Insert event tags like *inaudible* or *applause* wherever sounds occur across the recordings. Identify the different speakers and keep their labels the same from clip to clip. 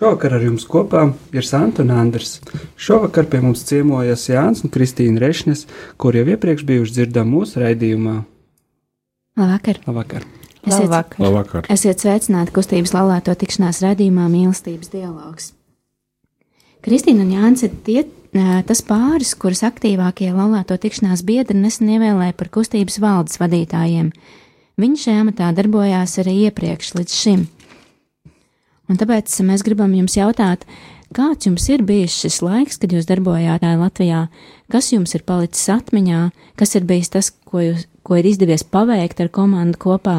Speaker 1: Šovakar ar jums kopā ir Santa un Andris. Šovakar pie mums ciemojas Jānis un Kristīna Rešņas, kur jau iepriekš bijuši dzirdami mūsu raidījumā.
Speaker 2: Labvakar!
Speaker 1: Labvakar!
Speaker 2: Esiet,
Speaker 3: Labvakar.
Speaker 4: Labvakar!
Speaker 2: esiet sveicināti kustības laulāto tikšanās raidījumā mīlestības dialogs. Kristīna un Jānis ir tie, tas pāris, kurus aktīvākie laulāto tikšanās biedri nesen ievēlēja par kustības valdes vadītājiem. Viņi šajā amatā darbojās arī iepriekš līdz šim. Un tāpēc mēs gribam jums jautāt, kāds jums ir bijis šis laiks, kad jūs darbojāties Latvijā, kas jums ir palicis atmiņā, kas ir bijis tas, ko, jūs, ko ir izdevies paveikt ar komandu kopā?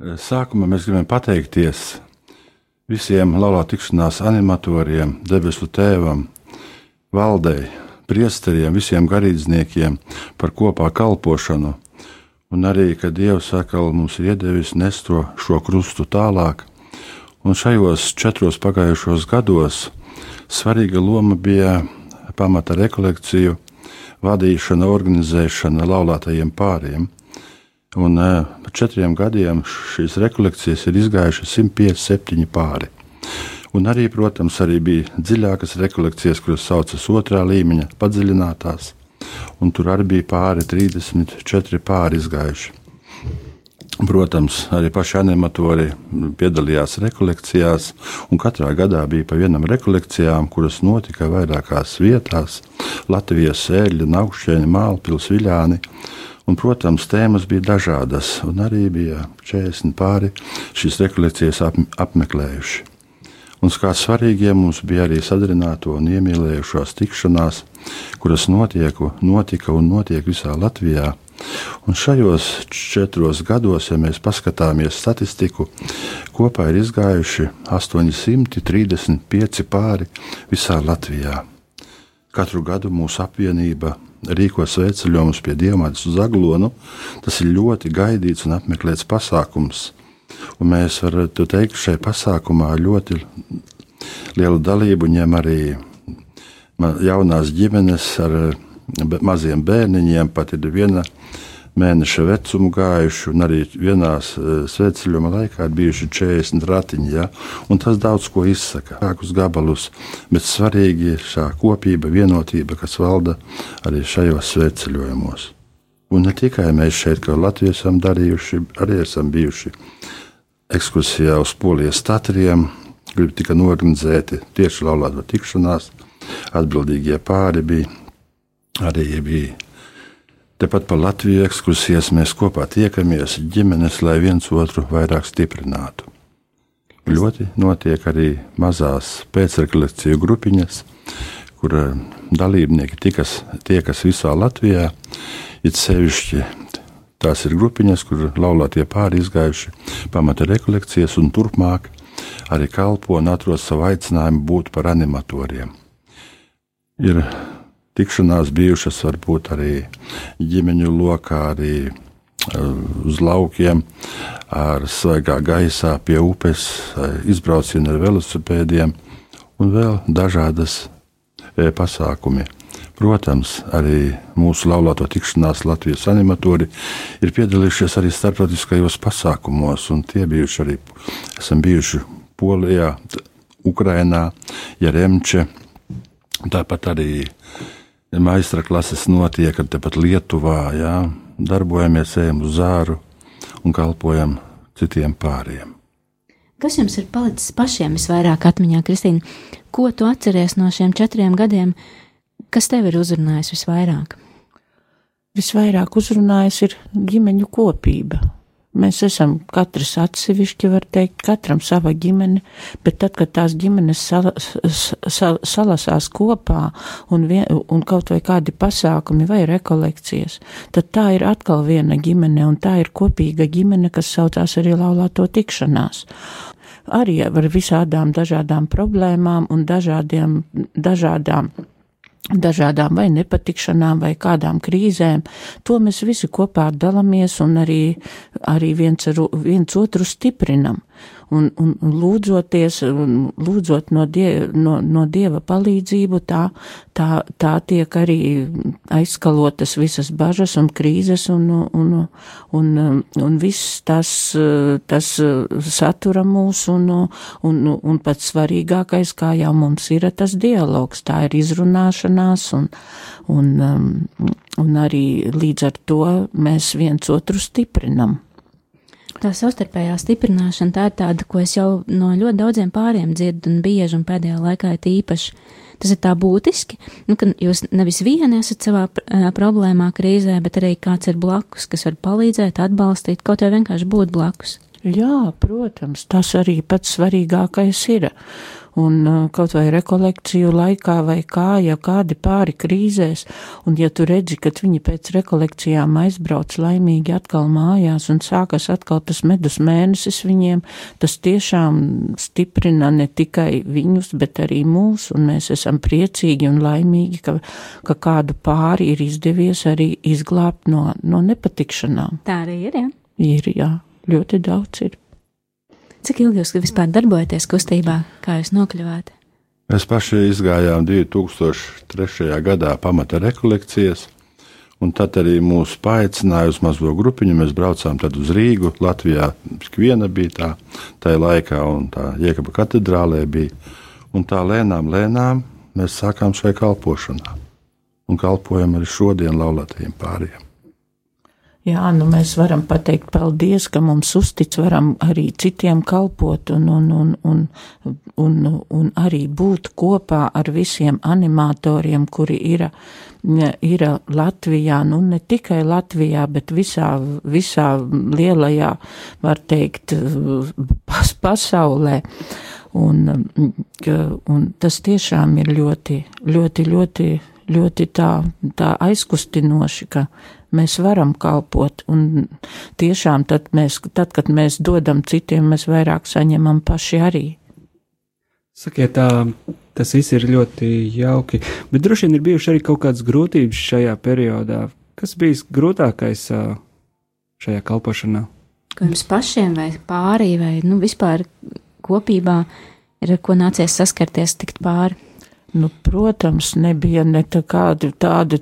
Speaker 4: Sākumā mēs gribam pateikties visiem laulā tikšanās animatoriem, debesu tēvam, valdei, priesteriem, visiem garīdzniekiem par kopā kalpošanu. Un arī, kad Dievs atkal mums ir iedevis nest šo krustu tālāk, un šajos četros pagājušos gados svarīga loma bija pamata rekolekciju, vadīšana, organizēšana laulātajiem pāriem. Un eh, par četriem gadiem šīs rekolekcijas ir izgājušas 157 pāri. Un arī, protams, arī bija dziļākas rekolekcijas, kuras saucas otrā līmeņa, padziļinātās, un tur arī bija pāri 34 pāri izgājuši. Protams, arī paši animatori piedalījās rekolekcijās, un katrā gadā bija pa vienam rekolekcijām, kuras notika vairākās vietās - Latvijas sēļa, Naukšķēņa, Mālpils, Viļāni. Un, protams, tēmas bija dažādas, un arī bija 40 pāri šīs rekolekcijas ap, apmeklējuši. Un kā svarīgie mums bija arī sadarināto un iemīlējušās tikšanās, kuras notiek, notika un notiek visā Latvijā. Un šajos četros gados, ja mēs paskatāmies statistiku, kopā ir izgājuši 835 pāri visā Latvijā. Katru gadu mūsu apvienība rīko sveceļojumus pie Dievmātes uz Aglonu. Tas ir ļoti gaidīts un apmeklēts pasākums. Un mēs varam teikt, ka šai pasākumā ļoti lielu dalību ņem arī jaunās ģimenes ar maziem bērniņiem. Pat ir viena mēneša vecumu gājuši, un arī vienā sveceļojuma laikā ir bijuši 40 ratiņi. Ja? Un tas daudz ko izsaka, kākus gabalus, bet svarīgi ir šā kopība, vienotība, kas valda arī šajos sveceļojumos. Un ne tikai mēs šeit, kā Latvijas esam darījuši, arī esam bijuši ekskursijā uz Polijas statriem, kur tika norganizēti tieši laulāto tikšanās. Atbildīgie pāri bija arī bija. Tepat pa Latviju ekskursijas mēs kopā tiekamies ģimenes, lai viens otru vairāk stiprinātu. Ļoti notiek arī mazās pēcrekolekciju grupiņas, kur eh, dalībnieki tikas, tiekas visā Latvijā. It sevišķi tās ir grupiņas, kur laulātie pāri izgājuši pamata rekolekcijas un turpmāk arī kalpo un atrod savu aicinājumu būt par animatoriem. Ir tikšanās bijušas varbūt arī ģimeņu lokā, arī eh, uz laukiem, ar svaigā gaisā, pie upes, eh, izbraucieni ar velosipēdiem un vēl dažādas eh, pasākumi. Protams, arī mūsu laulāto tikšanās Latvijas animatori ir piedalījušies arī starptautiskajos pasākumos, un tie bijuši arī, esam bijuši Polijā, Ukrainā, Jeremče, tāpat arī Maistra klases notiek tepat Lietuvā, jā, darbojamies, ejam uz zāru un kalpojam citiem pāriem.
Speaker 2: Kas jums ir palicis pašiem visvairāk atmiņā, Kristīna? Ko tu atceries no šiem četriem gadiem, kas tev ir uzrunājis visvairāk?
Speaker 3: Visvairāk uzrunājis ir ģimeņu kopība. Mēs esam katrs atsevišķi, var teikt, katram sava ģimene, bet tad, kad tās ģimenes sal, sal, salasās kopā un, vien, un kaut vai kādi pasākumi vai rekolekcijas, tad tā ir atkal viena ģimene, un tā ir kopīga ģimene, kas saucās arī laulāto tikšanās. Arī ar visādām dažādām problēmām un dažādiem, dažādām dažādām vai nepatikšanām vai kādām krīzēm, to mēs visi kopā dalāmies un arī, arī viens, ar, viens otru stiprinam un, un, un lūdzoties, un lūdzot no, die, no, no Dieva palīdzību, tā, tā, tā tiek arī aizskalotas visas bažas un krīzes un, un, un, un viss tas, tas satura mūs un, un, un pats svarīgākais, kā jau mums ir tas dialogs, tā ir izrunāšanās un, un, un arī līdz ar to mēs viens otru stiprinam.
Speaker 2: Tā savstarpējā stiprināšana tā ir tāda, ko es jau no ļoti daudziem pāriem dzirdu un bieži un pēdējā laikā ir īpaši. Tas ir tā būtiski, nu, ka jūs nevis vieni esat savā problēmā, krīzē, bet arī kāds ir blakus, kas var palīdzēt, atbalstīt, kaut vai vienkārši būt blakus.
Speaker 3: Jā, protams, tas arī pats svarīgākais ir un uh, kaut vai rekolekciju laikā vai kā, ja kādi pāri krīzēs, un ja tu redzi, ka viņi pēc rekolekcijām aizbrauc laimīgi atkal mājās un sākas atkal tas medus mēnesis viņiem, tas tiešām stiprina ne tikai viņus, bet arī mūs, un mēs esam priecīgi un laimīgi, ka, ka kādu pāri ir izdevies arī izglābt no, no nepatikšanām.
Speaker 2: Tā arī ir, jā?
Speaker 3: Ir, jā, ļoti daudz ir.
Speaker 2: Cik ilgi jūs vispār darbojaties kustībā, kā jūs nokļuvāt?
Speaker 4: Mēs paši izgājām 2003. gadā pamata rekolekcijas, un tad arī mūs paaicināja uz mazo grupiņu. Mēs braucām uz Rīgu, Latvijā. Viena bija tā, tā laikā, un tā Jēkaba katedrālē bija. Un tā lēnām, lēnām mēs sākām šai kalpošanā. Un kalpojam arī šodien laulātajiem pāriem.
Speaker 3: Jā, nu mēs varam pateikt paldies, ka mums uztic, varam arī citiem kalpot un, un, un, un, un, un arī būt kopā ar visiem animatoriem, kuri ir, ir Latvijā, nu ne tikai Latvijā, bet visā, visā lielajā, var teikt, pas, pasaulē. Un, un tas tiešām ir ļoti, ļoti, ļoti, ļoti tā, tā aizkustinoši, ka mēs varam kalpot. Un tiešām tad, mēs, tad, kad mēs dodam citiem, mēs vairāk saņemam paši arī.
Speaker 1: Sakiet, tā, tas viss ir ļoti jauki, bet droši vien ir bijušas arī kaut kādas grūtības šajā periodā. Kas bijis grūtākais šajā kalpošanā?
Speaker 2: Ko jums pašiem vai pārī, vai nu, vispār kopībā ir ko nācies saskarties, tikt pāri?
Speaker 3: Nu, protams, nebija ne tā kāda tāda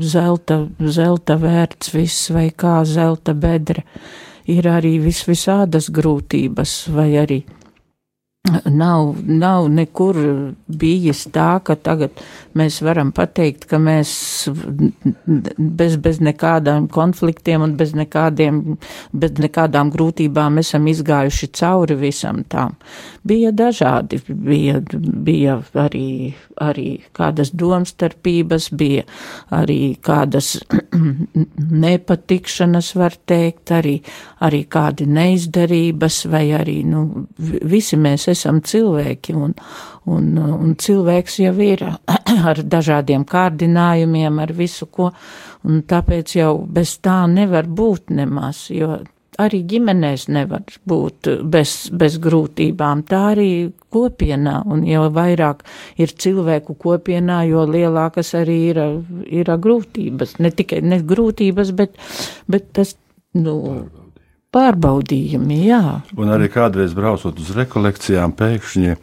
Speaker 3: zelta, zelta vērts viss vai kā zelta bedra. Ir arī vis visādas grūtības vai arī Nav, nav nekur bijis tā, ka tagad mēs varam pateikt, ka mēs bez, bez nekādām konfliktiem un bez, nekādiem, bez nekādām grūtībām esam izgājuši cauri visam tām. Bija dažādi, bija, bija arī, arī kādas domstarpības, bija arī kādas *clears throat* nepatikšanas, var teikt, arī, arī kādi neizdarības vai arī, nu, visi mēs esam cilvēki, un, un, un cilvēks jau ir *clears throat* ar dažādiem kārdinājumiem, ar visu ko, un tāpēc jau bez tā nevar būt nemaz, jo arī ģimenēs nevar būt bez, bez grūtībām. Tā arī kopienā, un jo vairāk ir cilvēku kopienā, jo lielākas arī ir, ir grūtības. Ne tikai ne grūtības, bet, bet tas, nu, pārbaudījumi, jā.
Speaker 4: Un arī kādreiz braucot uz rekolekcijām, pēkšņi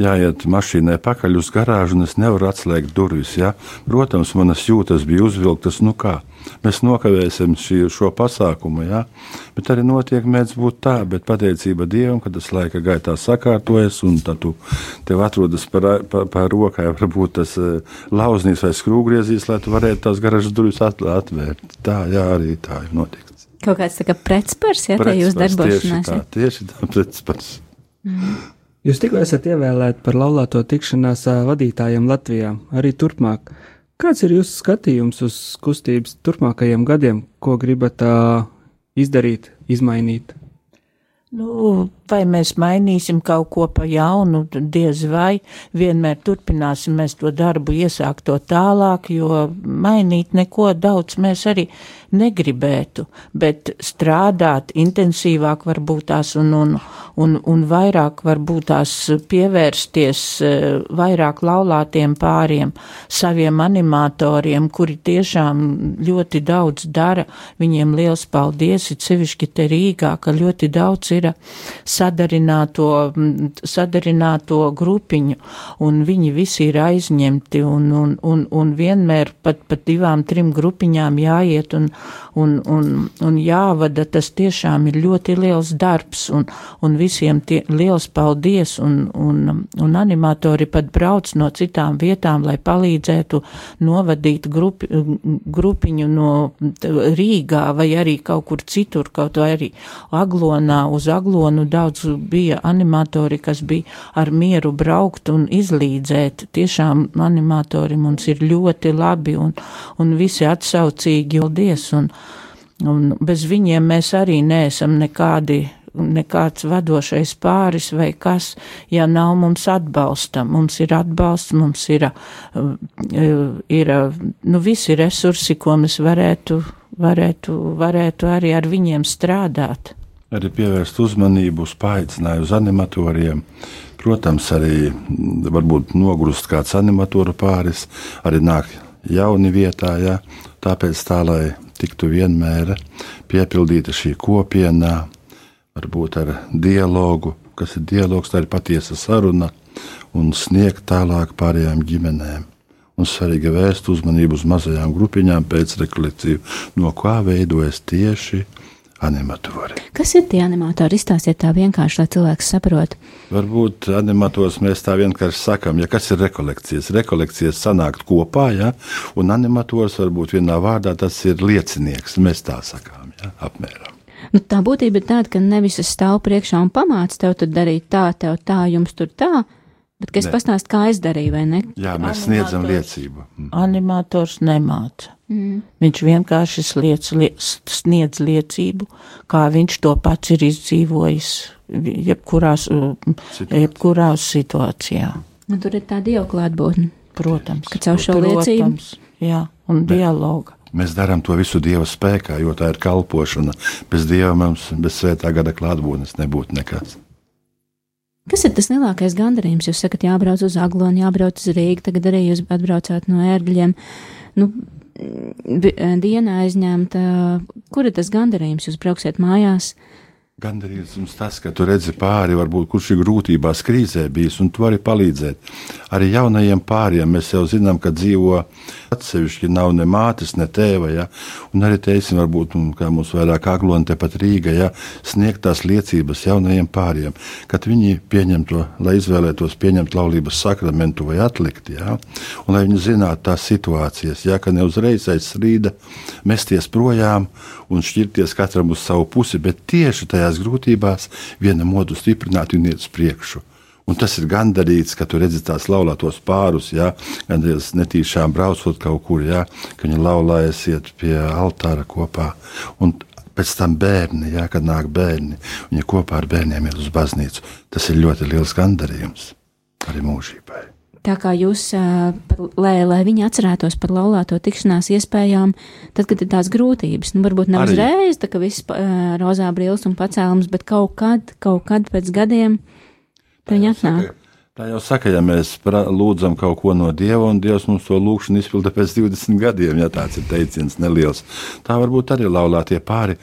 Speaker 4: jāiet mašīnai pakaļ uz garāžu, un es nevaru atslēgt durvis. Ja? Protams, manas jūtas bija uzvilktas, nu kā. Mēs nokavēsim šī, šo pasākumu, ja? bet arī notiek mēdz būt tā, bet pateicība Dievam, ka tas laika gaitā sakārtojas, un tad tu tev atrodas par, par, par rokai, varbūt tas uh, lauznīs vai skrūgriezīs, lai tu varētu tās garažas durvis atvērt. Tā, jā, arī tā ir notiek.
Speaker 2: Kaut kāds tā kā pretspars, ja tā jūs darbošanās.
Speaker 4: Tieši tā, tieši tā pretspars.
Speaker 1: Mm. Jūs tikko esat ievēlēti par laulāto tikšanās vadītājiem Latvijā, arī turpmāk. Kāds ir jūsu skatījums uz kustības turpmākajiem gadiem, ko gribat uh, izdarīt, izmainīt?
Speaker 3: Nu, vai mēs mainīsim kaut ko pa jaunu, diez vai. Vienmēr turpināsim mēs to darbu iesākt to tālāk, jo mainīt neko daudz mēs arī negribētu, bet strādāt intensīvāk varbūt tās un, un, un, un vairāk varbūt tās pievērsties eh, vairāk laulātiem pāriem, saviem animatoriem, kuri tiešām ļoti daudz dara. Viņiem liels paldies, it sevišķi te Rīgā, ka ļoti daudz ir sadarināto, sadarināto grupiņu, un viņi visi ir aizņemti, un, un, un, un vienmēr pat, pat divām, trim grupiņām jāiet un, un, un, un jāvada, tas tiešām ir ļoti liels darbs, un, un visiem tie, liels paldies, un, un, un animatori pat brauc no citām vietām, lai palīdzētu novadīt grupi, grupiņu no Rīgā vai arī kaut kur citur, kaut vai arī Aglonā, uz Aglonu daudz bija animatori, kas bija ar mieru braukt un izlīdzēt. Tiešām animatori mums ir ļoti labi un, un visi atsaucīgi, paldies, un, un bez viņiem mēs arī neesam nekādi nekāds vadošais pāris vai kas, ja nav mums atbalsta. Mums ir atbalsts, mums ir, ir nu, visi resursi, ko mēs varētu, varētu, varētu arī ar viņiem strādāt.
Speaker 4: Arī pievērst uzmanību uz paaicinājumu uz animatoriem. Protams, arī varbūt nogurst kāds animatoru pāris, arī nāk jauni vietā, ja? tāpēc tā, lai tiktu vienmēr piepildīta šī kopiena, varbūt ar dialogu, kas ir dialogs, tā ir patiesa saruna, un sniegt tālāk pārējām ģimenēm. Un svarīgi vērst uzmanību uz mazajām grupiņām pēc rekolekciju, no kā veidojas tieši animatori.
Speaker 2: Kas ir tie animatori? Izstāstiet tā vienkārši, lai cilvēks saprotu.
Speaker 4: Varbūt animators mēs tā vienkārši sakām, ja kas ir rekolekcijas. Rekolekcijas sanākt kopā, ja, un animators varbūt vienā vārdā tas ir liecinieks. Mēs tā sakām, ja, apmēram.
Speaker 2: Nu, tā būtība ir tāda, ka nevis es stāvu priekšā un pamācu tev darīt tā, tev tā, jums tur tā, bet es pastāstu, kā es darīju, vai ne?
Speaker 4: Jā, mēs sniedzam liecību. Mm.
Speaker 3: Animators nemāca. Mm. Viņš vienkārši sliec, sniedz liecību, kā viņš to pats ir izdzīvojis jebkurās, jebkurās situācijā.
Speaker 2: Nu, tur ir tā dieva klātbūtne.
Speaker 3: Protams.
Speaker 2: Ka caur šo liecību.
Speaker 3: Jā, un Bet. dialogu.
Speaker 4: Mēs darām to visu Dieva spēkā, jo tā ir kalpošana. Bez Dieva mums, bez svētā gada klātbūtnes nebūtu nekas.
Speaker 2: Kas ir tas lielākais gandarījums? Jūs sakat, jābrauc uz Aglonu, jābrauc uz Rīgu, tagad arī jūs atbraucāt no ērgļiem. Nu, diena aizņemta. Kur ir tas gandarījums? Jūs brauksiet mājās, uh,
Speaker 4: Gandarījums tas, ka tu redzi pāri, varbūt kurš ir grūtībās, krīzē bijis, un tu vari palīdzēt. Arī jaunajiem pāriem mēs jau zinām, ka dzīvo atsevišķi, nav ne mātes, ne tēva, ja? un arī teiksim, varbūt, mums vairāk agloni tepat Rīga, ja? sniegt tās liecības jaunajiem pāriem, kad viņi pieņem to, lai izvēlētos pieņemt laulības sakramentu vai atlikt, ja? un lai viņi zinātu tās situācijas, ja? ka ne uzreiz aiz strīda mesties projām un šķirties katram uz savu pusi, bet tieši tajās grūtībās vienam otru stiprināt un iet uz priekšu. Un tas ir gandarīts, ka tu redzi tās laulātos pārus, ja, gan netīšām braucot kaut kur, ja, ka viņi laulājas iet pie altāra kopā. Un pēc tam bērni, ja, kad nāk bērni, viņi kopā ar bērniem iet uz baznīcu. Tas ir ļoti liels gandarījums arī mūžībai.
Speaker 2: Tā kā jūs, lai, lai viņi atcerētos par laulāto tikšanās iespējām, tad, kad ir tās grūtības, nu, varbūt ne uzreiz, tā kā viss rozā brīvs un pacēlums, bet kaut kad, kaut kad pēc gadiem viņi atnāk.
Speaker 4: Tā jau saka, ja mēs lūdzam kaut ko no Dieva, un Dievs mums to lūgšanu izpilda pēc 20 gadiem, ja tāds ir teiciens neliels. Tā varbūt arī laulātie pāri,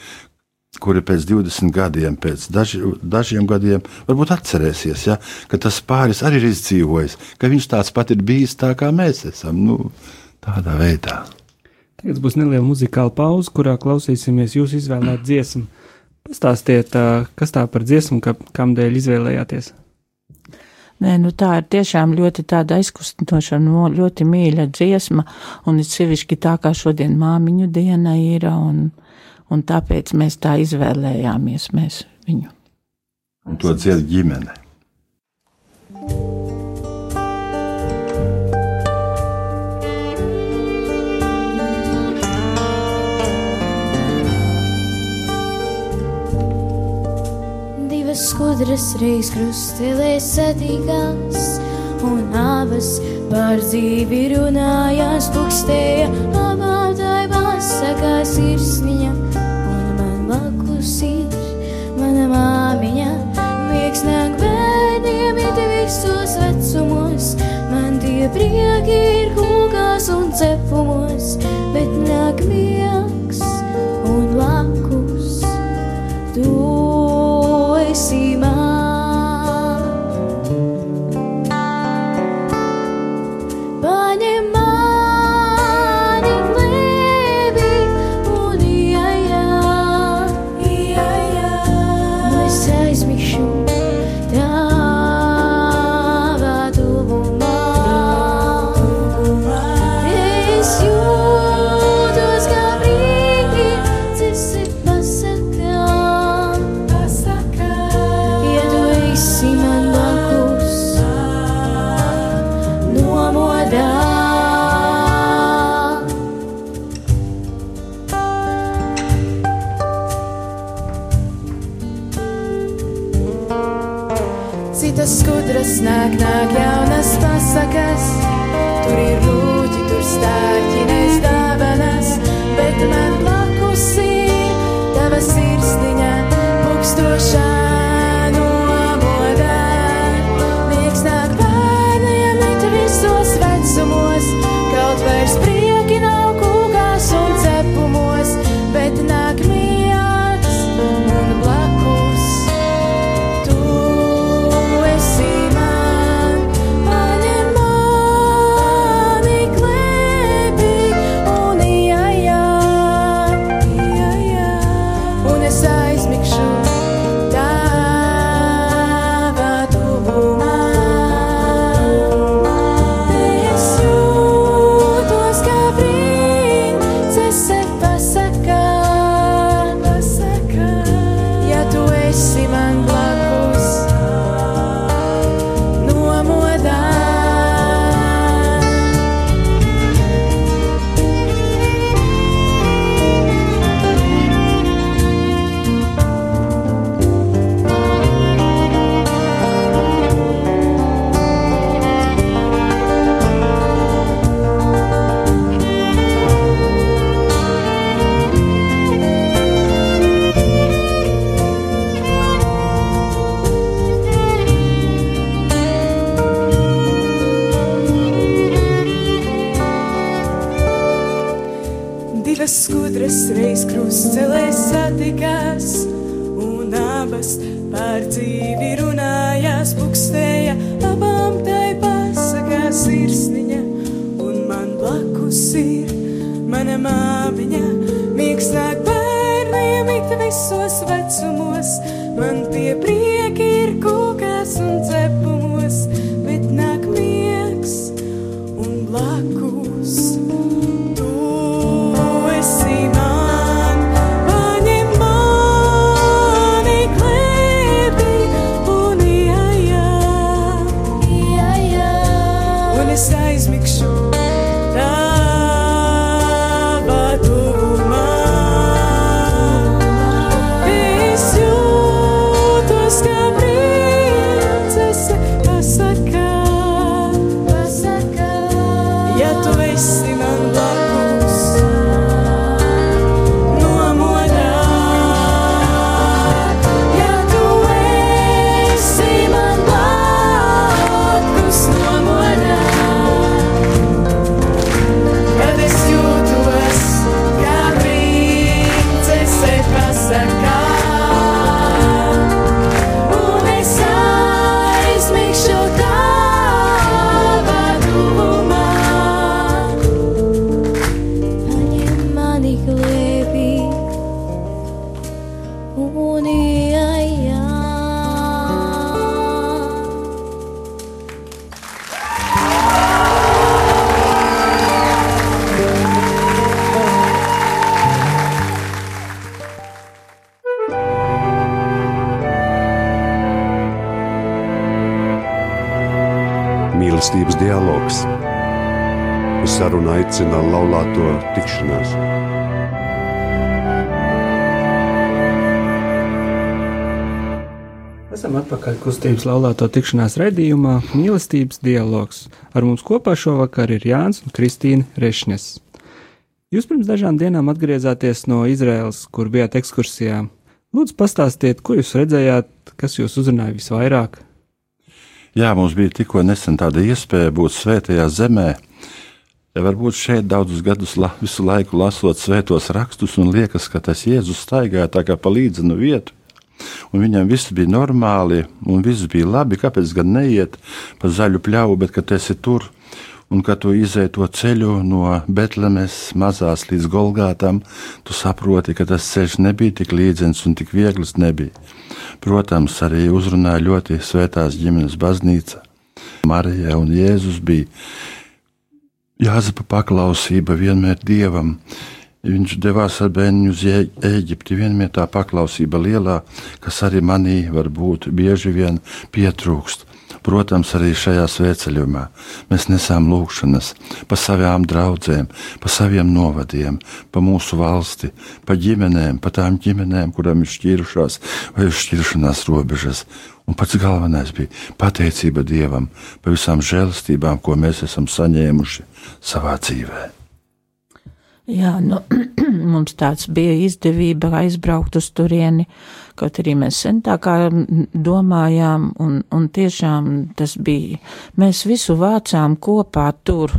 Speaker 4: kuri pēc 20 gadiem, pēc daži, dažiem gadiem, varbūt atcerēsies, ja, ka tas pāris arī ir izdzīvojis, ka viņš tāds pat ir bijis tā, kā mēs esam. Nu, tādā veidā.
Speaker 1: Tagad būs neliela muzikāla pauze, kurā klausīsimies jūsu izvēlētu dziesmu. Pastāstiet, kas tā par dziesmu, ka, kam dēļ izvēlējāties?
Speaker 3: Nē, nu tā ir tiešām ļoti tāda aizkustinoša, no, ļoti mīļa dziesma, un it sevišķi tā kā šodien māmiņu diena ir, un, uh, un tāpēc mēs tā izvēlējāmies mēs viņu.
Speaker 4: Un to dzied ģimene.
Speaker 5: Divas skudras reiz krustelēs satīkās, un abas par dzīvi runājās, pukstēja, apgādājās, sakās ir sniņa apmūlusies, mana māmiņa. Prieks nāk bērniem it visos vecumos, man tie prieki ir kūkās un cepumos, bet nāk mīļi. visos vecumos, man tie prieki
Speaker 6: aicina laulāto tikšanās.
Speaker 1: Esam atpakaļ kustības laulāto tikšanās redzījumā Mīlestības dialogs. Ar mums kopā šovakar ir Jānis un Kristīna Rešnes. Jūs pirms dažām dienām atgriezāties no Izraels, kur bijāt ekskursijā. Lūdzu, pastāstiet, ko jūs redzējāt, kas jūs uzrunāja visvairāk?
Speaker 4: Jā, mums bija tikko nesen tāda iespēja būt svētajā zemē, Varbūt šeit daudzus gadus la, visu laiku lasot svētos rakstus, un liekas, ka tas Jēzus staigāja tā kā pa līdzenu vietu, un viņam viss bija normāli, un viss bija labi. Kāpēc gan neiet pa zaļu pļauju, bet kad esi tur, un kad tu izēji to ceļu no Betlemes mazās līdz Golgātam, tu saproti, ka tas ceļš nebija tik līdzens un tik viegls nebija. Protams, arī uzrunāja ļoti svētās ģimenes baznīca. Marija un Jēzus bija Jāzepa paklausība vienmēr dievam. Viņš devās ar bērnu uz Eģipti, vienmēr tā paklausība lielā, kas arī manī varbūt bieži vien pietrūkst. Protams, arī šajā svētceļojumā mēs nesām lūgšanas par savām draudzēm, par saviem novadiem, par mūsu valsti, par ģimenēm, par tām ģimenēm, kurām ir šķīrušās vai ir šķiršanās robežas. Un pats galvenais bija pateicība Dievam par visām žēlastībām, ko mēs esam saņēmuši savā dzīvēm.
Speaker 3: Jā, nu, *clears throat* mums tāds bija izdevība aizbraukt uz turieni, kaut arī mēs sen tā kā domājām, un, un tiešām tas bija, mēs visu vācām kopā tur,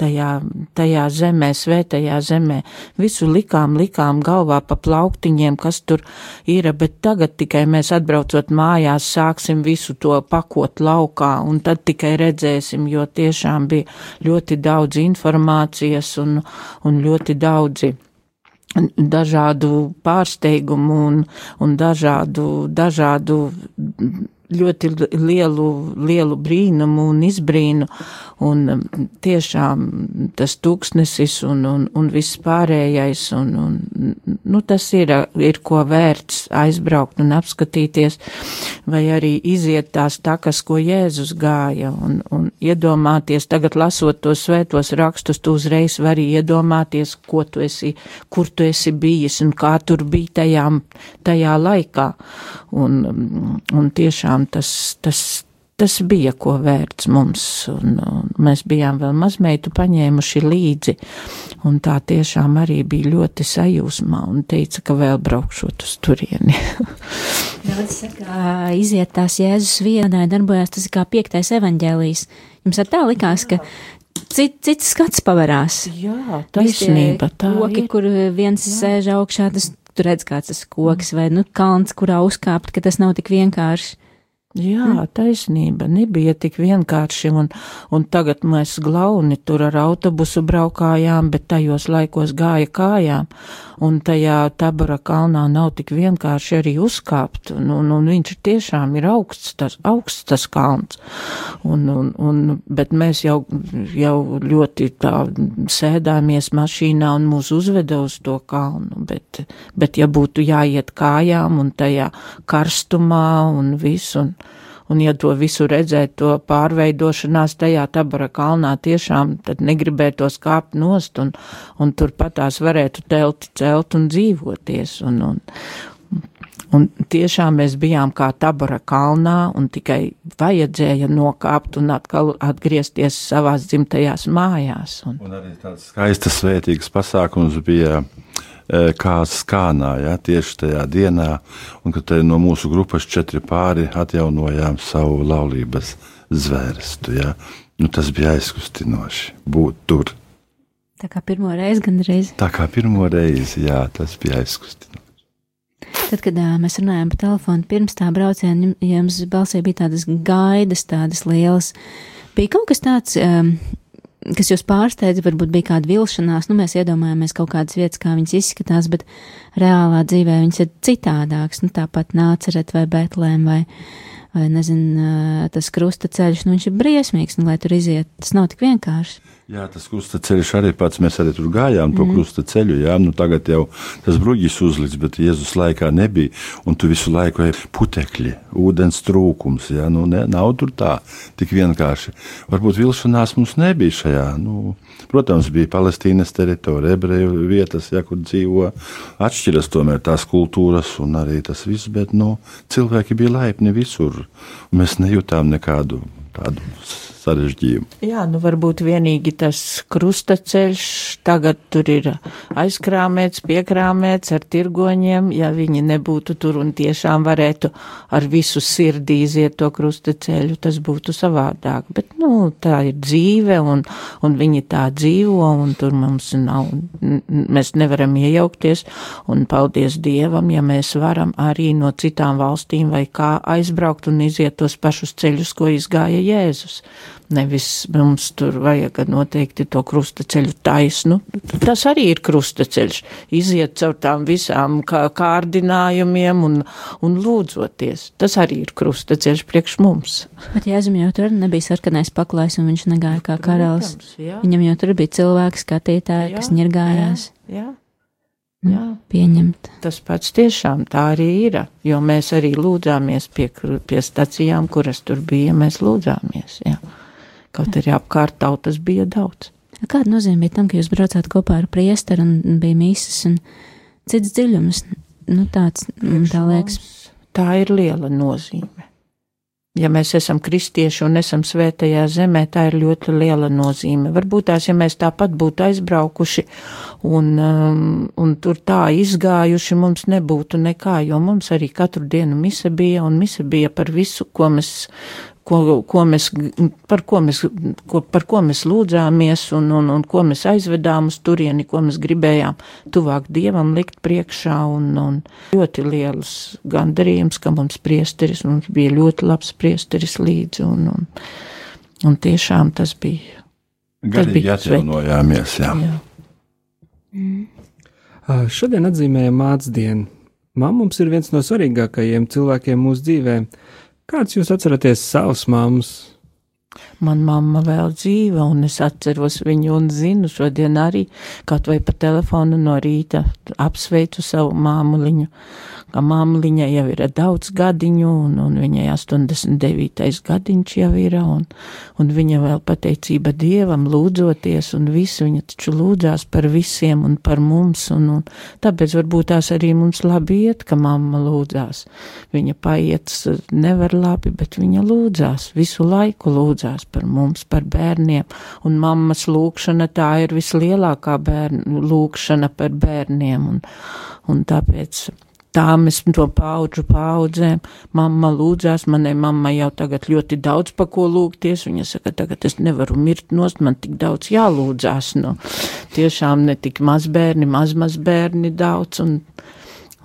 Speaker 3: tajā, tajā zemē, svētajā zemē. Visu likām, likām galvā pa plauktiņiem, kas tur ir, bet tagad tikai mēs atbraucot mājās sāksim visu to pakot laukā, un tad tikai redzēsim, jo tiešām bija ļoti daudz informācijas un, un ļoti daudzi dažādu pārsteigumu un, un dažādu, dažādu ļoti lielu, lielu brīnumu un izbrīnu, un um, tiešām tas tūkstnesis un, un, un viss pārējais, un, un nu, tas ir, ir ko vērts aizbraukt un apskatīties, vai arī iziet tās takas, ko Jēzus gāja, un, un iedomāties, tagad lasot tos svētos rakstus, tu uzreiz vari iedomāties, ko tu esi, kur tu esi bijis un kā tur bija tajā, tajā laikā, un, un tiešām tiešām tas, tas, tas bija ko vērts mums, un, un mēs bijām vēl mazmeitu paņēmuši līdzi, un tā tiešām arī bija ļoti sajūsmā un teica, ka vēl braukšot uz turieni. *laughs*
Speaker 2: Daudz saka, iziet tās Jēzus vienai darbojās, tas ir kā piektais evaņģēlijs. Jums ar tā likās, ka cit, cits skats pavarās.
Speaker 3: Jā, taisnība, tā
Speaker 2: koki, ir. kur viens Jā. sēž augšā, tas tur redz kāds tas koks vai, nu, kalns, kurā uzkāpt, ka tas nav tik vienkārši.
Speaker 3: Jā, mm. taisnība. Nebija tik vienkārši, un, un tagad mēs glauni tur ar autobusu braukājām, bet tajos laikos gāja kājām, un tajā tabara kalnā nav tik vienkārši arī uzkāpt, un, un, un viņš tiešām ir augsts, tas, augsts tas kalns, un, un, un, bet mēs jau, jau ļoti tā sēdāmies mašīnā un mūs uzveda uz to kalnu, bet, bet ja būtu jāiet kājām un tajā karstumā un viss, un, Un, ja to visu redzēt, to pārveidošanās tajā tabara kalnā tiešām, tad negribētos kāpt nost un, un turpat tās varētu telti celt un dzīvoties. Un, un, Un tiešām mēs bijām kā tabara kalnā, un tikai vajadzēja nokāpt un atkal atgriezties savās dzimtajās mājās. Un,
Speaker 4: un arī tāds skaists, svētīgs pasākums bija E, kā skānā, ja, tieši tajā dienā, un kad no mūsu grupas četri pāri atjaunojām savu laulības zvērstu. Ja. Nu, tas bija aizkustinoši būt tur.
Speaker 2: Tā kā pirmo reizi gandrīz.
Speaker 4: Tā kā pirmo reizi, jā, tas bija aizkustinoši.
Speaker 2: Tad, kad uh, mēs runājām pa telefonu pirms tā brauciena, jums balsī bija tādas gaidas, tādas lielas. Bija kaut kas tāds, um, kas jūs pārsteidza, varbūt bija kāda vilšanās, nu mēs iedomājamies kaut kādas vietas, kā viņas izskatās, bet reālā dzīvē viņas ir citādākas, nu tāpat nāceret vai betlēm vai, vai nezinu, tas krusta ceļš, nu viņš ir briesmīgs, un lai tur iziet, tas nav tik vienkārši.
Speaker 4: Jā, tas krusta ceļš arī pats. Mēs arī tur gājām to mm. krusta ceļu. Jā, nu tagad jau tas bruģis uzliks, bet Jēzus laikā nebija. Un tu visu laiku ej putekļi, ūdens trūkums. Jā, nu ne, nav tur tā tik vienkārši. Varbūt vilšanās mums nebija šajā. Nu, protams, bija Palestīnas teritorija, ebreju vietas, jā, kur dzīvo. Atšķiras tomēr tās kultūras un arī tas viss, bet nu, cilvēki bija laipni visur. Mēs nejūtām nekādu tādu sarežģījumu.
Speaker 3: Jā, nu varbūt vienīgi tas krustaceļš tagad tur ir aizkrāmēts, piekrāmēts ar tirgoņiem, ja viņi nebūtu tur un tiešām varētu ar visu sirdī iziet to krustaceļu, tas būtu savādāk. Bet, nu, tā ir dzīve un, un viņi tā dzīvo un tur mums nav, mēs nevaram iejaukties un paldies Dievam, ja mēs varam arī no citām valstīm vai kā aizbraukt un iziet tos pašus ceļus, ko izgāja Jēzus. Nevis mums tur vajag noteikti to krustaceļu taisnu. Tas arī ir krustaceļš. Iziet caur tām visām kā kārdinājumiem un, un lūdzoties. Tas arī ir krustaceļš priekš mums.
Speaker 2: Bet Jēzum jau tur nebija sarkanais paklājs, un viņš negāja kā karalis.
Speaker 3: Protams, jā.
Speaker 2: Viņam jau tur bija cilvēki, skatītāji,
Speaker 3: Jā,
Speaker 2: kas ņirgājās.
Speaker 3: Jā,
Speaker 2: Mm,
Speaker 3: jā.
Speaker 2: Pieņemt.
Speaker 3: Tas pats tiešām tā arī ir, jo mēs arī lūdzāmies pie, pie stacijām, kuras tur bija, mēs lūdzāmies, jā. Kaut arī apkārt tautas bija daudz.
Speaker 2: Kāda nozīme bija tam, ka jūs braucāt kopā ar priesteru un bija mīsas un cits dziļums? Nu, tāds, man tā liekas,
Speaker 3: Tā ir liela nozīme. Ja mēs esam kristieši un esam svētajā zemē, tā ir ļoti liela nozīme. Varbūt tās, ja mēs tāpat būtu aizbraukuši un, um, un tur tā izgājuši, mums nebūtu nekā, jo mums arī katru dienu mise bija un mise bija par visu, ko mēs ko, ko mēs, par, ko mēs, ko, par ko mēs lūdzāmies un, un, un ko mēs aizvedām uz turieni, ko mēs gribējām tuvāk Dievam likt priekšā. Un, un ļoti liels gandarījums, ka mums priesteris, mums bija ļoti labs priesteris līdzi. Un, un, un tiešām tas bija.
Speaker 4: Garīgi
Speaker 3: bija
Speaker 4: atjaunojāmies. Jā.
Speaker 3: Jā.
Speaker 1: Ā, Šodien atzīmējam mātes dienu. Māma mums ir viens no svarīgākajiem cilvēkiem mūsu dzīvē. Kāds jūs atceraties savas mammas?
Speaker 3: Man mamma vēl dzīva, un es atceros viņu un zinu šodien arī, kaut vai pa telefonu no rīta apsveicu savu māmuliņu, ka māmuliņai jau ir daudz gadiņu, un, un viņai 89. gadiņš jau ir, un, un viņa vēl pateicība Dievam lūdzoties, un visu viņa taču lūdzās par visiem un par mums, un, un tāpēc varbūt tās arī mums labi iet, ka mamma lūdzās. Viņa paiet nevar labi, bet viņa lūdzās, visu laiku lūdzās par mums, par bērniem, un mammas lūkšana tā ir vislielākā bērnu lūkšana par bērniem, un, un tāpēc tā mēs to paudžu paudzēm. Mamma lūdzās, manai mammai jau tagad ļoti daudz pa ko lūgties. Viņa saka, tagad es nevaru mirt nost, man tik daudz jālūdzās. Nu, tiešām ne tik maz bērni, maz maz bērni daudz. Un,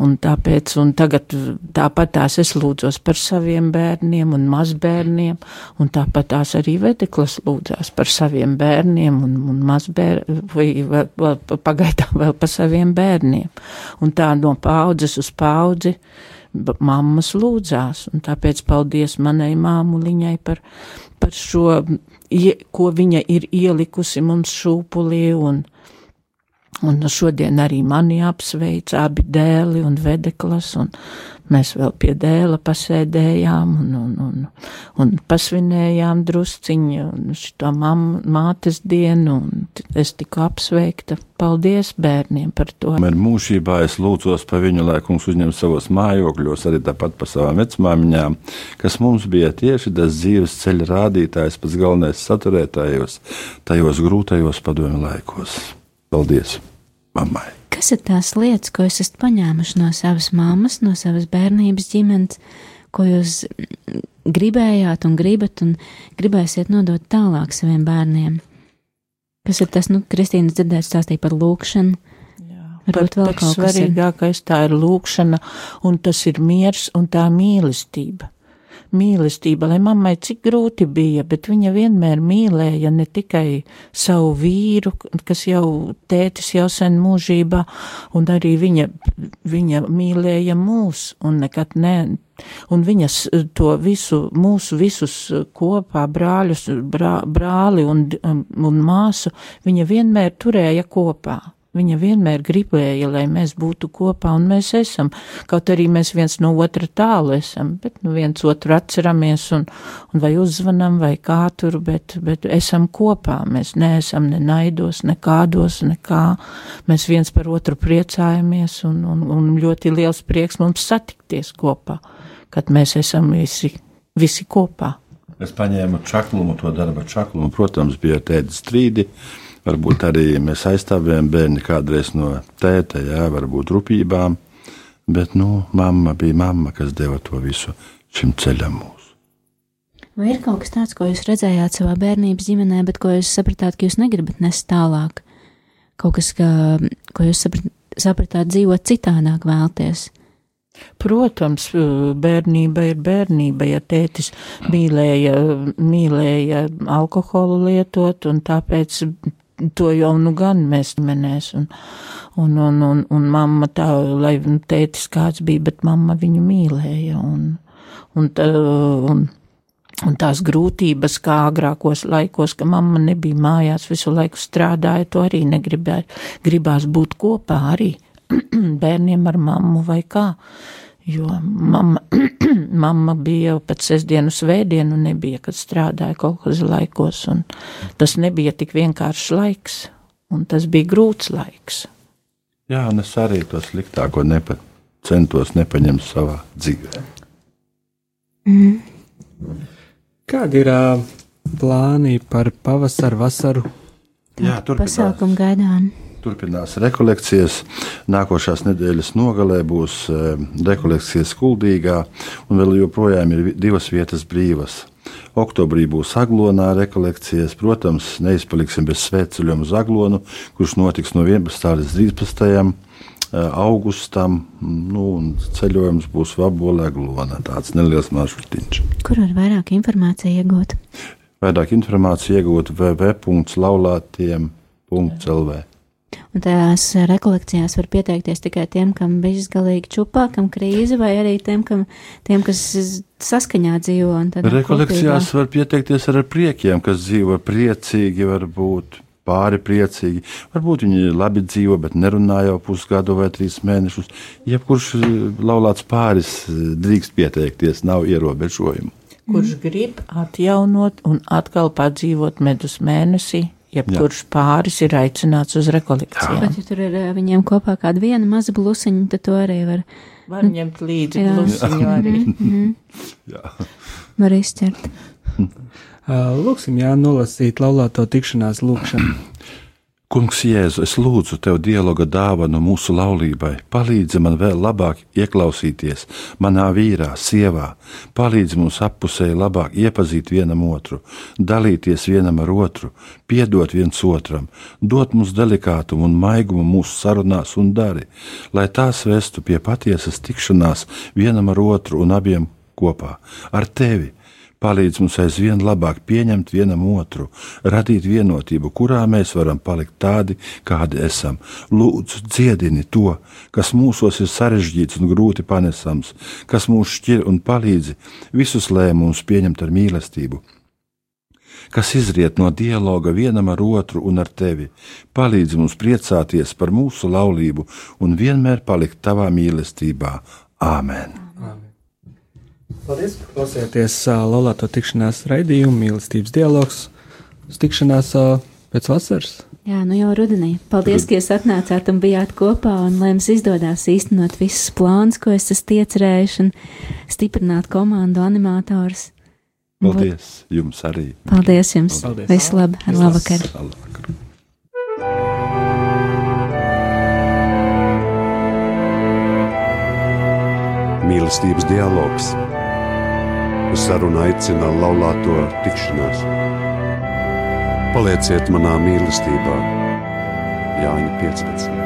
Speaker 3: Un tāpēc, un tagad tāpat tās es lūdzos par saviem bērniem un mazbērniem, un tāpat tās arī vedeklas lūdzās par saviem bērniem un, un mazbērniem, vai vēl, pagaidām vēl par saviem bērniem. Un tā no paudzes uz paudzi mammas lūdzās, un tāpēc paldies manai māmuliņai par, par šo, ko viņa ir ielikusi mums šūpulī un, Un šodien arī mani apsveic abi dēli un vedeklas, un mēs vēl pie dēla pasēdējām un, un, un, un pasvinējām drusciņu mam, mātes dienu, un es tiku apsveikta. Paldies bērniem par to.
Speaker 4: Man mūžībā es lūdzos par viņu, lai kungs uzņem savos mājokļos, arī tāpat par savām vecmāmiņām, kas mums bija tieši tas dzīves ceļa rādītājs, pats galvenais saturētājos, tajos grūtajos padomju laikos. Paldies mammai!
Speaker 2: kas ir tās lietas, ko jūs esat paņēmuši no savas mammas, no savas bērnības ģimenes, ko jūs gribējāt un gribat un gribēsiet nodot tālāk saviem bērniem? Kas ir tas, nu, Kristīnas dzirdēt stāstīja par lūkšanu, varbūt vēl
Speaker 3: Pats
Speaker 2: kaut kas ir.
Speaker 3: svarīgākais tā ir lūkšana, un tas ir miers un tā mīlestība. Mīlestība, lai mammai cik grūti bija, bet viņa vienmēr mīlēja ne tikai savu vīru, kas jau tētis jau sen mūžībā, un arī viņa, viņa mīlēja mūs un nekad ne. Un viņas to visu, mūsu visus kopā, brāļus, brā, brāli un, un māsu, viņa vienmēr turēja kopā. Viņa vienmēr gribēja, lai mēs būtu kopā, un mēs esam. Kaut arī mēs viens no otra tālu esam, bet nu, viens otru atceramies, un, un vai uzzvanam, vai kā tur, bet, bet esam kopā. Mēs neesam ne naidos, ne kādos, nekā. Mēs viens par otru priecājamies, un, un, un ļoti liels prieks mums satikties kopā, kad mēs esam visi, visi kopā.
Speaker 4: Es paņēmu čaklumu, to darba čaklumu. Protams, bija tēta strīdi. Varbūt arī mēs aizstāvējām bērni kādreiz no tēta, jā, varbūt rūpībām. Bet, nu, mamma bija mamma, kas deva to visu šim ceļam mūsu.
Speaker 2: Vai ir kaut kas tāds, ko jūs redzējāt savā bērnības ģimenē, bet ko jūs sapratāt, ka jūs negribat nest tālāk? Kaut kas, ka, ko jūs saprat, sapratāt dzīvot citādāk vēlties?
Speaker 3: Protams, bērnība ir bērnība, ja tētis mīlēja, mīlēja alkoholu lietot, un tāpēc to jau nu gan mēs menēs, un, un, un, un, un mamma tā, lai nu, tētis kāds bija, bet mamma viņu mīlēja, un, un, tā, un, un tās grūtības, kā agrākos laikos, ka mamma nebija mājās, visu laiku strādāja, to arī negribēja, gribās būt kopā arī *clears throat* bērniem ar mammu vai kā. Jo mamma, *clears throat* mamma bija jau pēc sestdienu svētdienu, nebija, kad strādāja kaut kādos laikos, un tas nebija tik vienkāršs laiks, un tas bija grūts laiks.
Speaker 4: Jā, un es arī to sliktāko nepa, centos nepaņemt savā dzīvē.
Speaker 1: Mm. Kādi ir uh, plāni par pavasaru, vasaru?
Speaker 4: Jā, turpinās.
Speaker 2: Pasākumu gaidām.
Speaker 4: Turpinās rekolekcijas. Nākošās nedēļas nogalē būs e, rekolekcijas Kuldīgā, un vēl joprojām ir divas vietas brīvas. Oktobrī būs aglonā rekolekcijas. Protams, neizpaliksim bez svētceļiem uz aglonu, kurš notiks no 11. līdz 13. augustam. Nu, ceļojums būs Vabolē aglona. Tāds neliels maršrutiņš.
Speaker 2: Kur var vairāk informāciju iegūt?
Speaker 4: Vairāk informāciju iegūt www.laulātiem.lv.
Speaker 2: Un tajās rekolekcijās var pieteikties tikai tiem, kam bijis galīgi čupā, kam krīze, vai arī tiem, kam, tiem kas saskaņā dzīvo.
Speaker 4: Rekolekcijās kopībā. var pieteikties ar priekiem, kas dzīvo priecīgi, varbūt pāri priecīgi. Varbūt viņi labi dzīvo, bet nerunā jau pusgadu vai trīs mēnešus. Jebkurš laulāts pāris drīkst pieteikties, nav ierobežojumu.
Speaker 3: Kurš grib atjaunot un atkal padzīvot medus mēnesī, jebkurš pāris ir aicināts uz rekolekcijām.
Speaker 2: Bet, ja tur ir eh, viņiem kopā kāda viena maza blusiņa, tad to arī var.
Speaker 3: Var ņemt līdzi jā. blusiņu arī. -hmm.
Speaker 2: jā. Var izķert.
Speaker 1: Lūksim, jā, nolasīt laulāto tikšanās lūkšanu.
Speaker 4: Kungs, Jēzu, es lūdzu tev dialoga dāvanu mūsu laulībai. Palīdzi man vēl labāk ieklausīties manā vīrā, sievā. Palīdzi mums appusēji labāk iepazīt vienam otru, dalīties vienam ar otru, piedot viens otram, dot mums delikātumu un maigumu mūsu sarunās un dari, lai tās vestu pie patiesas tikšanās vienam ar otru un abiem kopā ar tevi palīdz mums aizvien labāk pieņemt vienam otru, radīt vienotību, kurā mēs varam palikt tādi, kādi esam. Lūdzu, dziedini to, kas mūsos ir sarežģīts un grūti panesams, kas mūs šķir un palīdzi visus lēmumus pieņemt ar mīlestību kas izriet no dialoga vienam ar otru un ar tevi. Palīdzi mums priecāties par mūsu laulību un vienmēr palikt tavā mīlestībā. Āmen!
Speaker 1: Paldies, ka klausījāties Lolāto tikšanās raidījumu, mīlestības dialogs, uz tikšanās pēc vasaras.
Speaker 2: Jā, nu jau rudenī. Paldies, ka jūs atnācāt un bijāt kopā, un lai jums izdodas īstenot visus plānus, ko es esmu iecerējuši, un stiprināt komandu animatorus.
Speaker 4: Paldies jums arī.
Speaker 2: Paldies jums. Paldies. Visu labi. Ar labvakar. labvakar.
Speaker 6: Mīlestības dialogs Uz sarunu aicina laulāto tikšanās. Palieciet manā mīlestībā, Jāņa 15.